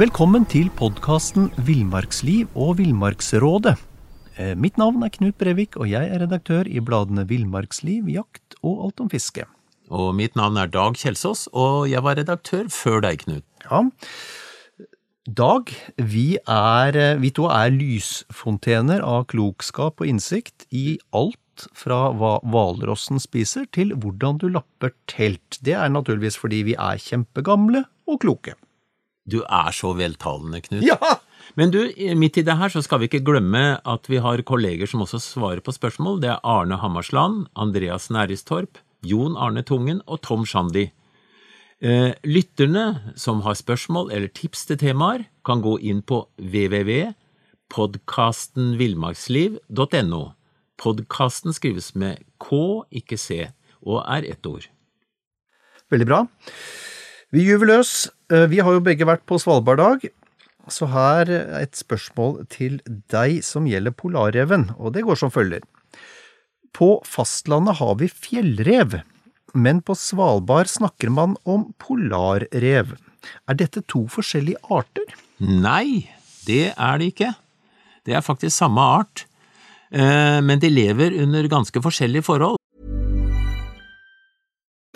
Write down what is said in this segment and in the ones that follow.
Velkommen til podkasten Villmarksliv og Villmarksrådet. Eh, Mitt navn er Knut Brevik, og jeg er redaktør i bladene Villmarksliv, Jakt og Alt om fiske. Og mitt navn er Dag Kjelsås, og jeg var redaktør før deg, Knut. Ja, Dag, vi, er, vi to er lysfontener av klokskap og innsikt i alt fra hva hvalrossen spiser til hvordan du lapper telt. Det er naturligvis fordi vi er kjempegamle og kloke. Du er så veltalende, Knut. Ja! Men du, midt i det her så skal vi ikke glemme at vi har kolleger som også svarer på spørsmål. Det er Arne Hammarsland, Andreas Næristorp, Jon Arne Tungen og Tom Shandy. Eh, lytterne som har spørsmål eller tips til temaer, kan gå inn på www.podkastenvillmarksliv.no. Podkasten skrives med K, ikke C, og er ett ord. Veldig bra. Vi gyver løs. Eh, Vi har jo begge vært på Svalbarddag, så her er et spørsmål til deg som gjelder polarreven, og det går som følger. På fastlandet har vi fjellrev, men på Svalbard snakker man om polarrev. Er dette to forskjellige arter? Nei, det er det ikke. Det er faktisk samme art, eh, men de lever under ganske forskjellige forhold.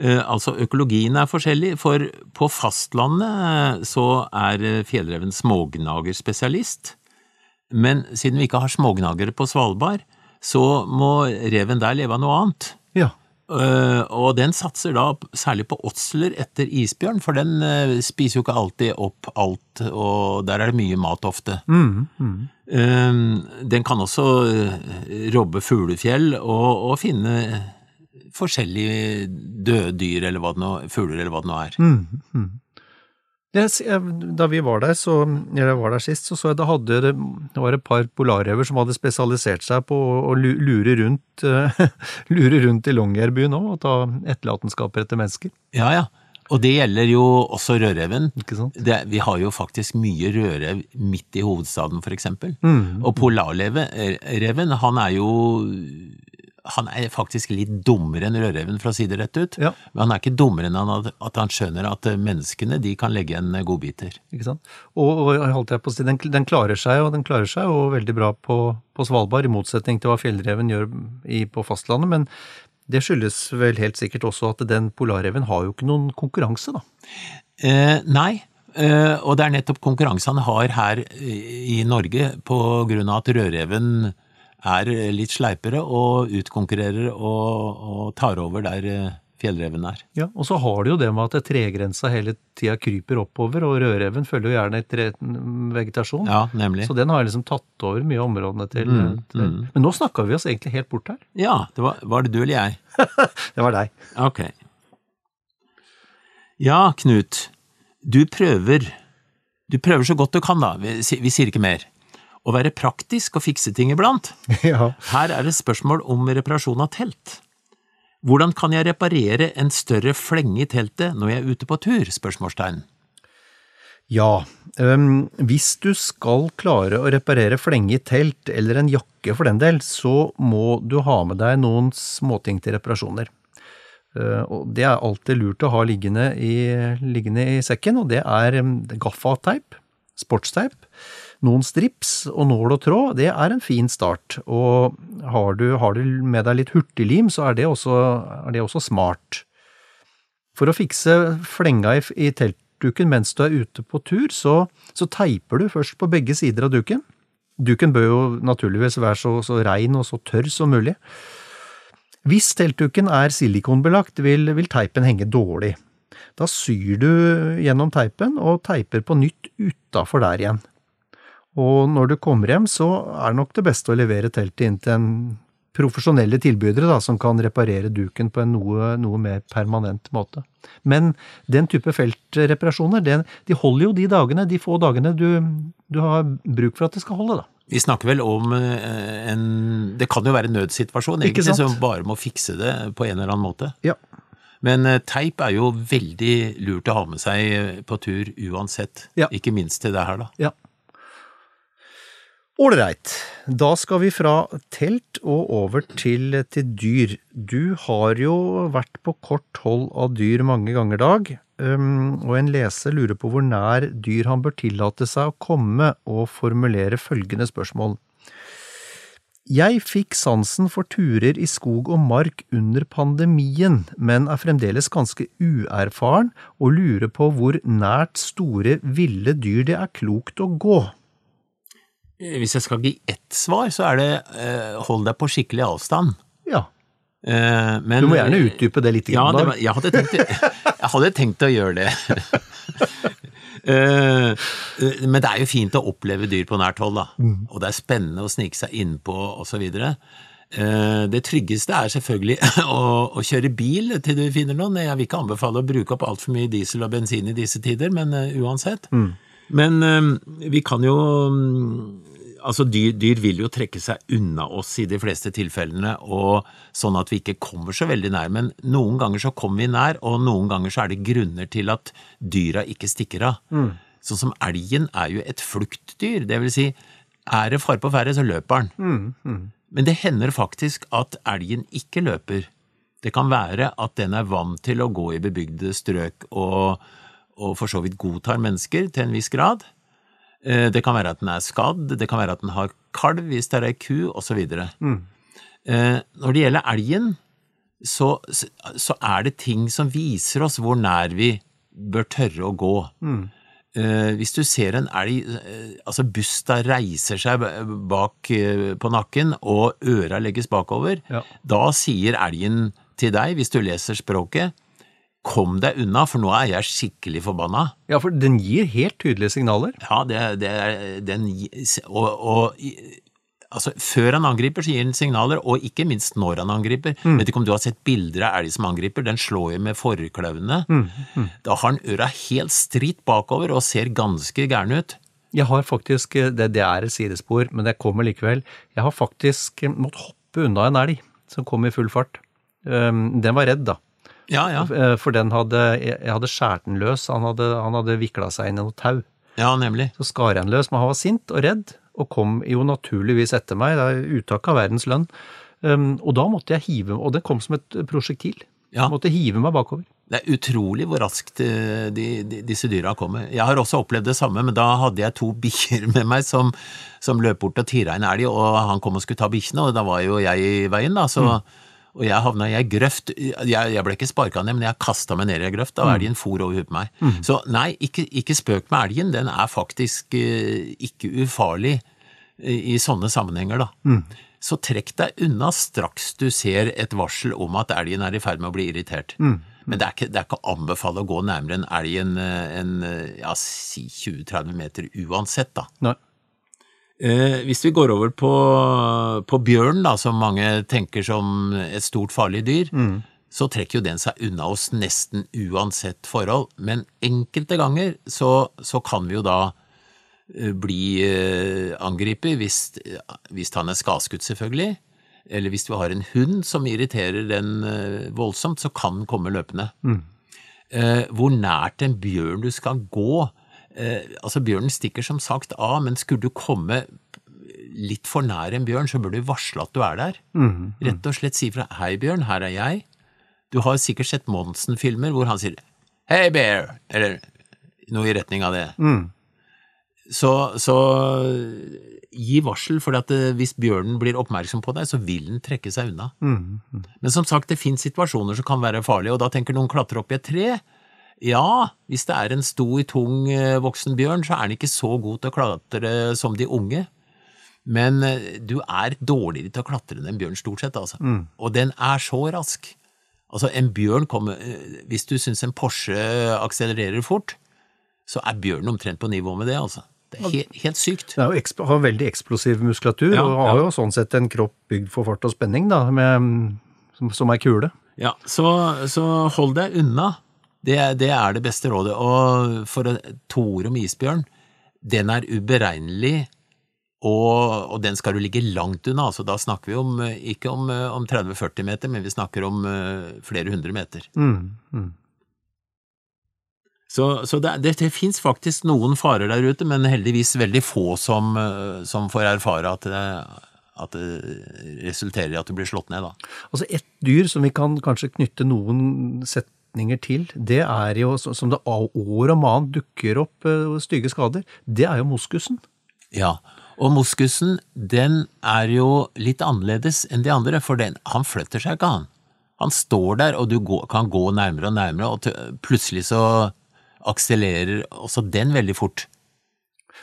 Altså, økologien er forskjellig, for på fastlandet eh, så er eh, fjellreven smågnagerspesialist. Men siden vi ikke har smågnagere på Svalbard, så må reven der leve av noe annet. Ja. Eh, Og den satser da særlig på åtsler etter isbjørn, for den eh, spiser jo ikke alltid opp alt, og der er det mye mat ofte. Eh, Den kan også eh, robbe fuglefjell og, og finne forskjellige døde dyr, eller hva det nå, fugler eller hva det nå er. Jeg, jeg- da vi var der, så, eller var der sist, så så jeg det hadde det var et par polarrever som hadde spesialisert seg på å, lure rundt eh, lure rundt i Longyearbyen òg, og ta etterlatenskaper etter mennesker. Ja, ja. Og det gjelder jo også rødreven. Det, vi har jo faktisk mye rødrev midt i hovedstaden, for eksempel. Og polarreven, han er jo han er faktisk litt dummere enn rødreven, for å si det rett ut. Ja. Men han er ikke dummere enn han, at- han skjønner at menneskene de kan legge igjen godbiter. Ikke sant? Og, og holdt jeg på å si, den, den klarer seg, og den klarer seg jo veldig bra på, på Svalbard, i motsetning til hva fjellreven gjør i, på fastlandet. Men det skyldes vel helt sikkert også at den polarreven har jo ikke noen konkurranse, da. Eh, nei, eh, og det er nettopp konkurranse han har her i Norge, på grunn av at rødreven er litt sleipere og utkonkurrerer og, og tar over der eh, fjellreven er. Ja, Og så har du jo det med at tregrensa hele tida kryper oppover, og rødreven følger jo gjerne etter vegetasjon. Ja, nemlig. Så den har liksom tatt over mye av områdene til, til Men nå snakka vi oss egentlig helt bort her. Ja, det var, var det du eller jeg? Det var deg. Ok. Ja, Knut, du prøver, du prøver så godt du kan da, vi, vi sier ikke mer, å være praktisk og fikse ting iblant. Ja. Her er det spørsmål om reparasjon av telt. Hvordan kan jeg reparere en større flenge i teltet når jeg er ute på tur? spørsmålstegn. Ja, um, hvis du skal klare å reparere flenge i telt, eller en jakke for den del, så må du ha med deg noen småting til reparasjoner. Uh, og det er alltid lurt å ha liggende i, liggende i sekken, og det er um, gaffateip, sportsteip, noen strips og nål og tråd, det er en fin start. Og har du, har du med deg litt hurtiglim, så er det også, er det også smart. For å fikse flenga i, i teltduken mens du er ute på tur, så, så teiper du først på begge sider av duken. Duken bør jo naturligvis være så, så rein og så tørr som mulig. Hvis teltduken er silikonbelagt, vil, vil teipen henge dårlig. Da syr du gjennom teipen og teiper på nytt utafor der igjen. Og når du kommer hjem, så er det nok det beste å levere teltet inn til en profesjonelle tilbydere da, som kan reparere duken på en noe, noe mer permanent måte. Men den type feltreparasjoner, den, de holder jo de dagene, de få dagene du, du har bruk for at det skal holde, da. Vi snakker vel om eh, en Det kan jo være en nødsituasjon, egentlig, som bare må fikse det på en eller annen måte. Ja. Men eh, teip er jo veldig lurt å ha med seg på tur uansett. Ja. Ikke minst til det her, da. Ja. Ålreit, da skal vi fra telt og over til, til dyr. Du har jo vært på kort hold av dyr mange ganger, Dag, um, og en leser lurer på hvor nær dyr han bør tillate seg å komme, og formulere følgende spørsmål. Jeg fikk sansen for turer i skog og mark under pandemien, men er fremdeles ganske uerfaren og lurer på hvor nært store, ville dyr det er klokt å gå. Eh, Hvis jeg skal gi ett svar, så er det eh, hold deg på skikkelig avstand. Ja, Eh, men, du må gjerne utdype det litt. Ja, det, var- jeg, hadde tenkt, jeg hadde tenkt å gjøre det. Eh, eh, men det er jo fint å oppleve dyr på nært hold, da. Og det er spennende å snike seg innpå osv. Uh, det tryggeste er selvfølgelig å, å kjøre bil til du finner noen. Jeg vil ikke anbefale å bruke opp altfor mye diesel og bensin i disse tider, men uansett. uansett. Men eh, vi kan jo mm, Altså, dyr, dyr vil jo trekke seg unna oss i de fleste tilfellene, og sånn at vi ikke kommer så veldig nær. Men noen ganger så kommer vi nær, og noen ganger så er det grunner til at dyra ikke stikker av. Sånn som elgen er jo et fluktdyr. Det vil si, er det fare på ferde, så løper den. Men det hender faktisk at elgen ikke løper. Det kan være at den er vant til å gå i bebygde strøk og, og for så vidt godtar mennesker til en viss grad. Eh, Det kan være at den er skadd, det kan være at den har kalv hvis det er ei ku, osv. Mm. Når det gjelder elgen, så, så er det ting som viser oss hvor nær vi bør tørre å gå. Mm. Hvis du ser en elg, eh, altså busta reiser seg bak eh, på nakken og øra legges bakover, Ja. da sier elgen til deg, hvis du leser språket, kom deg unna, for nå er jeg skikkelig forbanna. Ja, for den gir helt tydelige signaler. Ja, det, det er den og, og altså, før han angriper, så gir den signaler, og ikke minst når han angriper. Vet ikke om du har sett bilder av elg som angriper, den slår jo med forkløvene. Da har han øra helt stritt bakover og ser ganske gæren ut. Jeg har faktisk, det, det er et sidespor, men det kommer likevel. Jeg har faktisk måttet hoppe unna en elg som kom i full fart. Um, Den var redd, da. Ja, ja. Eh, For den hadde, jeg hadde skåret den løs. Han hadde, han hadde vikla seg inn i noe tau. Ja, nemlig. Så skar jeg den løs, men han var sint og redd, og kom jo naturligvis etter meg. Det er uttak av verdens lønn. Um, og da måtte jeg hive Og det kom som et prosjektil. Ja. Jeg måtte hive meg bakover. Det er utrolig hvor raskt eh, de, de, disse dyra kommer. Jeg har også opplevd det samme, men da hadde jeg to bikkjer med meg som, som løp bort og tirra en elg, og han kom og skulle ta bikkjene, og da var jo jeg i veien, da, så Og jeg havna i ei grøft. Jeg, jeg ble ikke sparka ned, men jeg kasta meg ned i ei grøft, og elgen for over huet på meg. Så nei, ikke, ikke spøk med elgen. Den er faktisk eh, ikke ufarlig i, i sånne sammenhenger, da. Så trekk deg unna straks du ser et varsel om at elgen er i ferd med å bli irritert. Men det er, ikke, det er ikke å anbefale å gå nærmere en elg enn en, ja, si 20-30 meter uansett, da. Nei. Eh, hvis vi går over på, på bjørn, da, som mange tenker som et stort farlig dyr, så trekker jo den seg unna oss nesten uansett forhold. Men enkelte ganger så, så kan vi jo da eh, bli eh, angrepet hvis, hvis han er skadeskutt, selvfølgelig. Eller hvis vi har en hund som irriterer den voldsomt, så kan den komme løpende. Eh, hvor nært en bjørn du skal gå Altså, bjørnen stikker som sagt av, men skulle du komme litt for nær en bjørn, så bør du varsle at du er der. Rett og slett si fra 'Hei, bjørn, her er jeg'. Du har sikkert sett Monsen-filmer hvor han sier 'Hei, bear', eller noe i retning av det. Så, så gi varsel, for at eh, hvis bjørnen blir oppmerksom på deg, så vil den trekke seg unna. Men som sagt, det finnes situasjoner som kan være farlige, og da tenker noen klatre opp i et tre. Ja, hvis det er en stor, tung eh, voksen bjørn, så er den ikke så god til å klatre som de unge. Men eh, du er dårligere til å klatre enn en bjørn, stort sett, altså. Og den er så rask. Altså, en bjørn kommer eh, Hvis du syns en Porsche akselererer fort, så er bjørnen omtrent på nivå med det, altså. Det er helt, helt sykt. Den jo har veldig eksplosiv muskulatur, Ja, og har ja. jo sånn sett en kropp bygd for fart og spenning, da, med, som, som er kule. Ja, så, så hold deg unna. Det, det er det beste rådet. Og for å tore om isbjørn, den er uberegnelig, og, og den skal du ligge langt unna. Altså, da snakker vi om, ikke om, om 30-40 meter, men vi snakker om eh, flere hundre meter. Så, så det, det, det fins faktisk noen farer der ute, men heldigvis veldig få som, eh, som får erfare at det, at det resulterer i at du blir slått ned, da. Altså Et dyr som vi kan kanskje knytte noen setninger til, det er jo, som det år om annet dukker opp eh, stygge skader, det er jo moskusen. Ja, og moskusen, den er jo litt annerledes enn de andre, for den, han flytter seg ikke, han. Han står der, og du går, kan gå nærmere og nærmere, og til- plutselig så akselererer også den veldig fort.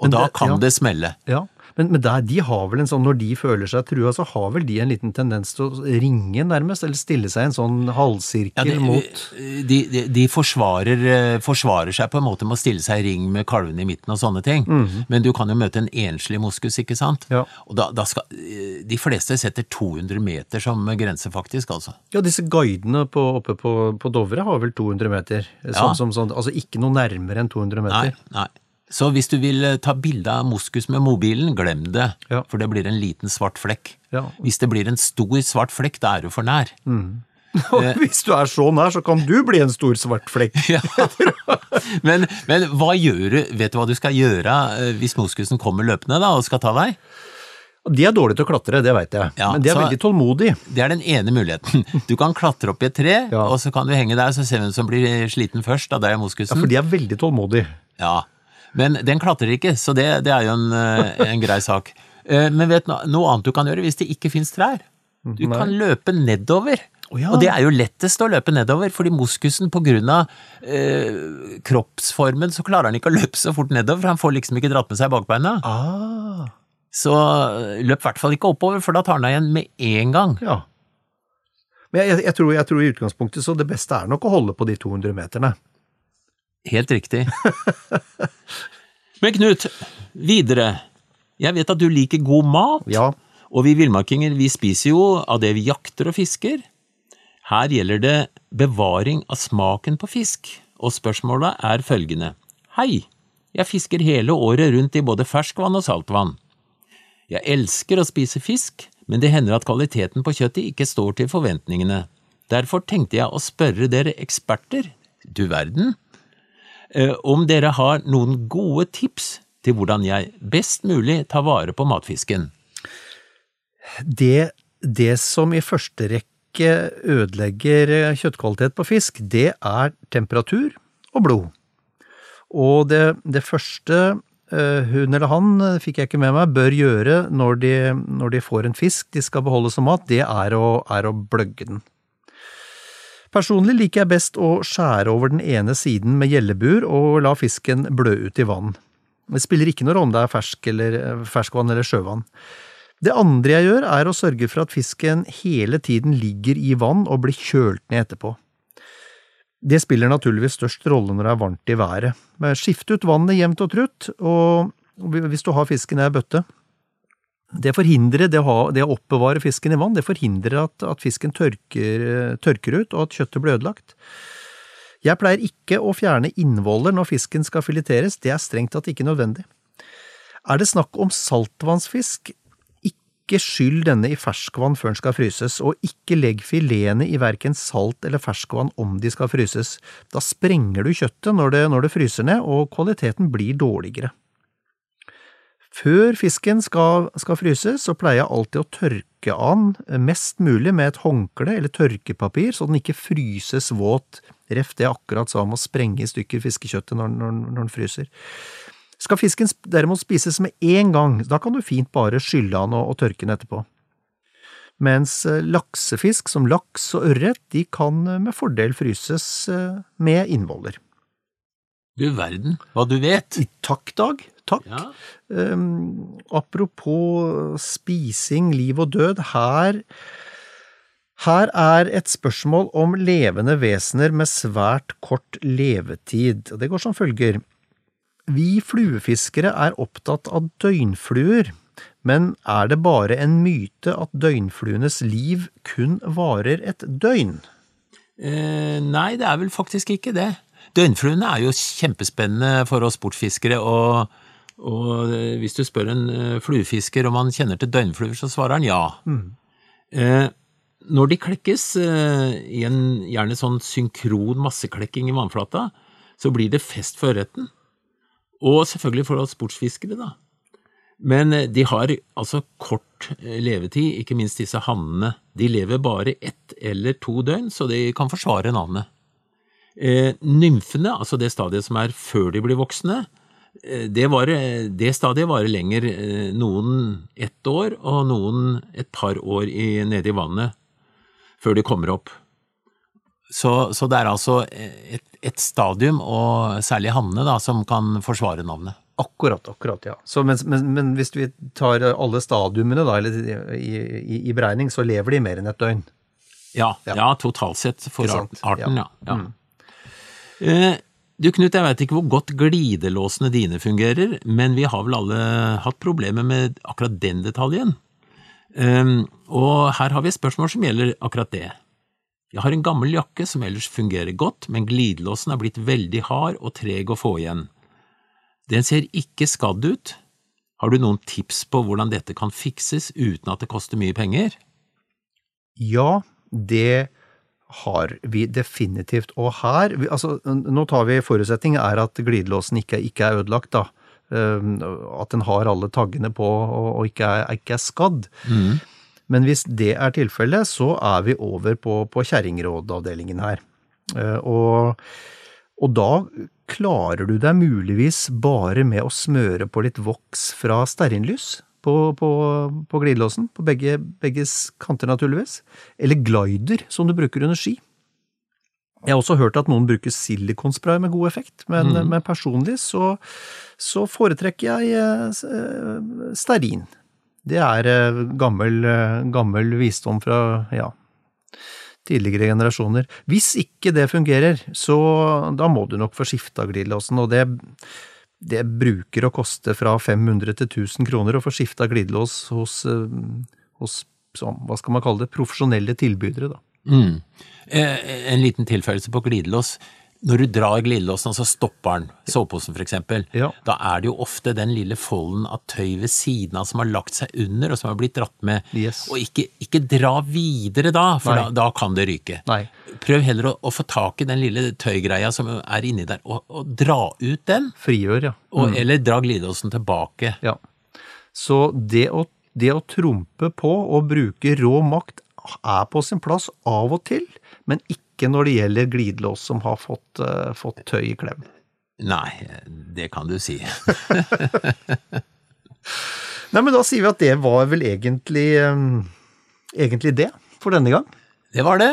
Og det, da kan ja. det smelle. Ja, men, men der, de har vel en sånn, når de føler seg trua, så har vel de en liten tendens til å ringe nærmest, eller stille seg i en sånn halvsirkel Ja, de, mot de, de, de forsvarer, eh, forsvarer seg på en måte med å stille seg i ring med kalvene i midten og sånne ting. Men du kan jo møte en enslig moskus, ikke sant? Ja. Og da, da skal eh, De fleste setter 200 meter som grense, faktisk, altså. Ja, disse guidene på, oppe på, på Dovre har vel 200 meter. Som, Ja. som, sånn, altså ikke noe nærmere enn 200 meter? Nei, nei. Så hvis du vil eh, ta bilde av moskus med mobilen, glem det, Ja. for det blir en liten svart flekk. Ja. Hvis det blir en stor svart flekk, da er du for nær. Og hvis du er så nær, så kan du bli en stor svart flekk. Ja. men, men hva gjør du, vet du hva du skal gjøre eh, hvis moskusen kommer løpende da, og skal ta deg? De er dårlige til å klatre, det veit jeg, Ja, men de er veldig tålmodige. Det er den ene muligheten. Du kan klatre opp i et tre, Ja. og så kan du henge der, så ser vi hvem som blir sliten først, da det er Ja, for de er veldig tålmodige. Ja, men den klatrer ikke, så det, det er jo en, eh, en grei sak. Eh, Men vet du noe annet du kan gjøre hvis det ikke finnes trær? Du kan løpe nedover. Oh, ja. Og det er jo lettest å løpe nedover, fordi moskusen av eh, kroppsformen så klarer han ikke å løpe så fort nedover, for han får liksom ikke dratt med seg bakbeina. Ah, Så eh, løp i hvert fall ikke oppover, for da tar han deg igjen med en gang. ja. Men jeg, jeg, tror, jeg tror i utgangspunktet så det beste er nok å holde på de 200 meterne. Helt riktig. Men Knut, videre. Jeg vet at du liker god mat. Ja, Og vi villmarkinger, vi spiser jo av det vi jakter og fisker. Her gjelder det bevaring av smaken på fisk, og spørsmålet er følgende. Hei, jeg fisker hele året rundt i både ferskvann og saltvann. Jeg elsker å spise fisk, men det hender at kvaliteten på kjøttet ikke står til forventningene. Derfor tenkte jeg å spørre dere eksperter, du verden, om dere har noen gode tips til hvordan jeg best mulig tar vare på matfisken. det, det som i første rekke ødelegger kjøttkvalitet på fisk, det er temperatur og blod. Og det, det første eh, hun eller han, eh, fikk jeg ikke med meg, bør gjøre når de, når de får en fisk de skal beholde som mat, det er å, er å bløgge den. Personlig liker jeg best å skjære over den ene siden med gjellebur og la fisken blø ut i vann. Det spiller ikke noe rolle om det er fersk eller, ferskvann eller sjøvann. Det andre jeg gjør, er å sørge for at fisken hele tiden ligger i vann og blir kjølt ned etterpå. Det spiller naturligvis størst rolle når det er varmt i været. Skift ut vannet jevnt og trutt, og hvis du har fisken i ei bøtte. Det forhindrer det å, det å oppbevare fisken i vann, det forhindrer at, at fisken tørker, tørker ut og at kjøttet blir ødelagt. Jeg pleier ikke å fjerne innvoller når fisken skal fileteres, det er strengt tatt ikke nødvendig. Er det snakk om saltvannsfisk, ikke skyll denne i ferskvann før den skal fryses, og ikke legg filetene i verken salt eller ferskvann om de skal fryses. Da sprenger du kjøttet når det, når det fryser ned, og kvaliteten blir dårligere. Før fisken skal, skal fryses, så pleier jeg alltid å tørke an mest mulig med et håndkle eller tørkepapir, så den ikke fryses våt, ref det jeg akkurat sa om å sprenge i stykker fiskekjøttet når, når, når den fryser. Skal fisken derimot spises med en gang, da kan du fint bare skylle den og, og tørke den etterpå. Mens eh, laksefisk som laks og ørret, de kan med fordel fryses eh, med innvoller. Du verden, hva du vet. I takk, Dag. Takk. Ja. Um, apropos spising, liv og død, her her er et spørsmål om levende vesener med svært kort levetid. Det går som følger. Vi fluefiskere er opptatt av døgnfluer, men er det bare en myte at døgnfluenes liv kun varer et døgn? Eh, nei, det er vel faktisk ikke det. Døgnfluene er jo kjempespennende for oss sportfiskere, og, og eh, hvis du spør en eh, fluefisker om han kjenner til døgnfluer, så svarer han ja. Eh, når de klekkes eh, i en gjerne sånn synkron masseklekking i vannflata, så blir det fest for ørreten. Og selvfølgelig for oss sportsfiskere, da. Men eh, de har altså kort levetid, ikke minst disse hannene. De lever bare ett eller to døgn, så de kan forsvare navnet. Eh, nymfene, altså det stadiet som er før de blir voksne, eh, det, var, det stadiet varer lenger, eh, noen ett år og noen et par år i, nede i vannet før de kommer opp. Så, så det er altså et, et stadium, og særlig hannene, da, som kan forsvare navnet. Akkurat, akkurat, ja. Så, men, men, men hvis vi tar alle stadiumene da, eller i, i, i beregning, så lever de mer enn et døgn. Ja, Ja. ja. totalt sett for arten, Ja. ja. ja. Eh, du Knut, jeg veit ikke hvor godt glidelåsene dine fungerer, men vi har vel alle hatt problemer med akkurat den detaljen. Um, og her har vi et spørsmål som gjelder akkurat det. Jeg har en gammel jakke som ellers fungerer godt, men glidelåsen er blitt veldig hard og treg å få igjen. Den ser ikke skadd ut. Har du noen tips på hvordan dette kan fikses uten at det koster mye penger? Ja, det har vi definitivt. Og her, altså, nå tar vi forutsetning er at glidelåsen ikke, ikke er ødelagt, da. Um, At den har alle taggene på og, ikke, er, ikke er skadd. Men hvis det er tilfellet, så er vi over på, på kjerringrådavdelingen her. Eh, Og, og da klarer du deg muligvis bare med å smøre på litt voks fra stearinlys på, på, på glidelåsen, på begge, begges kanter naturligvis, eller glider som du bruker under ski. Jeg har også hørt at noen bruker silikonspray med god effekt, men, men personlig så, så foretrekker jeg eh, stearin. Det er eh, gammel, eh, gammel visdom fra, ja, tidligere generasjoner. Hvis ikke det fungerer, så da må du nok få skifta glidelåsen, og det, det bruker å koste fra 500 til 1000 kroner å få skifta glidelås hos, eh, hos så, hva skal man kalle det, profesjonelle tilbydere, da. Mm. Eh, en liten tilføyelse på glidelås. Når du drar glidelåsen, og så stopper den, soveposen for eksempel, Ja. da er det jo ofte den lille folden av tøy ved siden av som har lagt seg under, og som har blitt dratt med. Yes. Og ikke, ikke dra videre da, for da, da kan det ryke. Nei. Prøv heller å, å få tak i den lille tøygreia som er inni der, og, og dra ut den, Frigjør, ja. og, eller dra glidelåsen tilbake. Ja. Så det å, det å trumpe på og bruke rå makt er på sin plass av og til, men ikke når det gjelder glidelås som har fått, eh, fått tøy i klem. Nei, det kan du si. Nei, men da sier vi at det var vel egentlig, eh, egentlig det for denne gang. Det var det.